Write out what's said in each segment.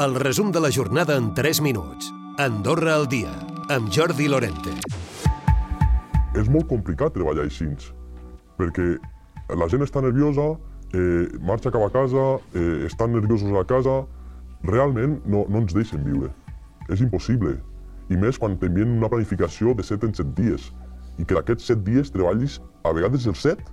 El resum de la jornada en 3 minuts. Andorra al dia, amb Jordi Lorente. És molt complicat treballar així, perquè la gent està nerviosa, eh, marxa cap a casa, eh, estan nerviosos a casa, realment no, no ens deixen viure. És impossible. I més quan t'envien una planificació de 7 en 7 dies i que d'aquests 7 dies treballis a vegades els 7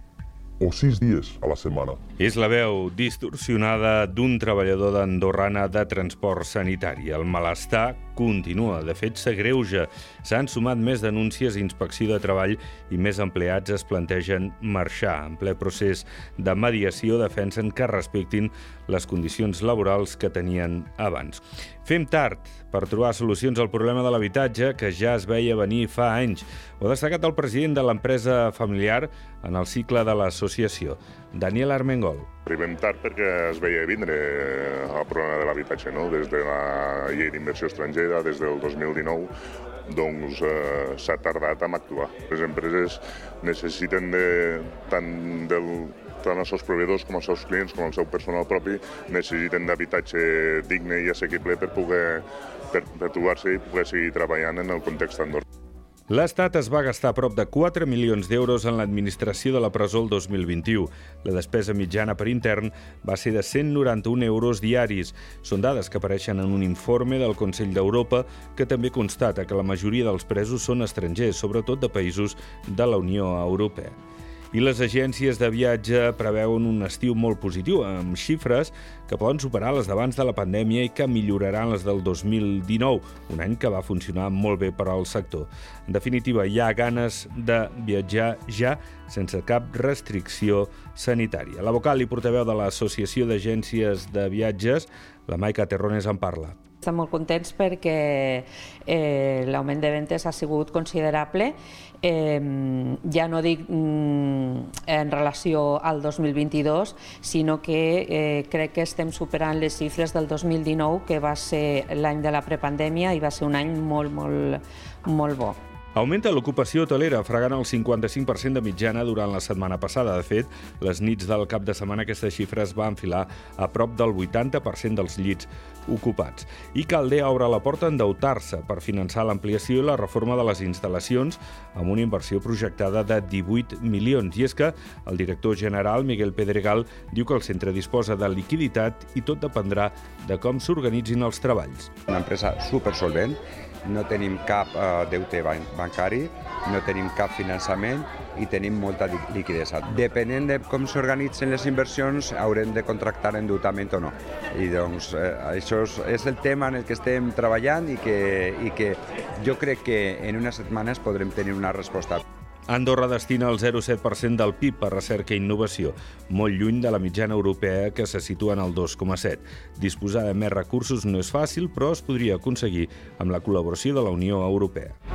o 6 dies a la setmana. És la veu distorsionada d'un treballador d'Andorrana de transport sanitari. El malestar continua, de fet s'agreuja. S'han sumat més denúncies d'inspecció de treball i més empleats es plantegen marxar. En ple procés de mediació defensen que respectin les condicions laborals que tenien abans. Fem tard per trobar solucions al problema de l'habitatge que ja es veia venir fa anys. Ho ha destacat el president de l'empresa familiar en el cicle de l'associació, Daniel Armengol. Arribem tard perquè es veia vindre el problema de l'habitatge, no? des de la llei d'inversió estrangera, des del 2019, doncs eh, s'ha tardat en actuar. Les empreses necessiten de, tant del tant els seus proveïdors com els seus clients, com el seu personal propi, necessiten d'habitatge digne i assequible per poder per, per trobar-se i poder seguir treballant en el context andorrà. L'Estat es va gastar prop de 4 milions d'euros en l'administració de la presó el 2021. La despesa mitjana per intern va ser de 191 euros diaris. Són dades que apareixen en un informe del Consell d'Europa que també constata que la majoria dels presos són estrangers, sobretot de països de la Unió Europea. I les agències de viatge preveuen un estiu molt positiu, amb xifres que poden superar les d'abans de la pandèmia i que milloraran les del 2019, un any que va funcionar molt bé per al sector. En definitiva, hi ha ganes de viatjar ja sense cap restricció sanitària. La vocal i portaveu de l'Associació d'Agències de Viatges, la Maica Terrones, en parla. Estem molt contents perquè eh, l'augment de ventes ha sigut considerable. Eh, ja no dic mm, en relació al 2022, sinó que eh, crec que estem superant les xifres del 2019, que va ser l'any de la prepandèmia i va ser un any molt, molt, molt bo. Augmenta l'ocupació hotelera, fregant el 55% de mitjana durant la setmana passada. De fet, les nits del cap de setmana aquesta xifra es va enfilar a prop del 80% dels llits ocupats. I Caldea obre la porta a endeutar-se per finançar l'ampliació i la reforma de les instal·lacions amb una inversió projectada de 18 milions. I és que el director general, Miguel Pedregal, diu que el centre disposa de liquiditat i tot dependrà de com s'organitzin els treballs. Una empresa supersolvent no tenim cap eh, deute bancari, no tenim cap finançament i tenim molta liquiditat. Depenent de com s'organitzen les inversions, haurem de contractar endeutament o no. I doncs eh, això és el tema en el que estem treballant i que, i que jo crec que en unes setmanes podrem tenir una resposta. Andorra destina el 0,7% del PIB a recerca i innovació, molt lluny de la mitjana europea que se situa en el 2,7. Disposar de més recursos no és fàcil, però es podria aconseguir amb la col·laboració de la Unió Europea.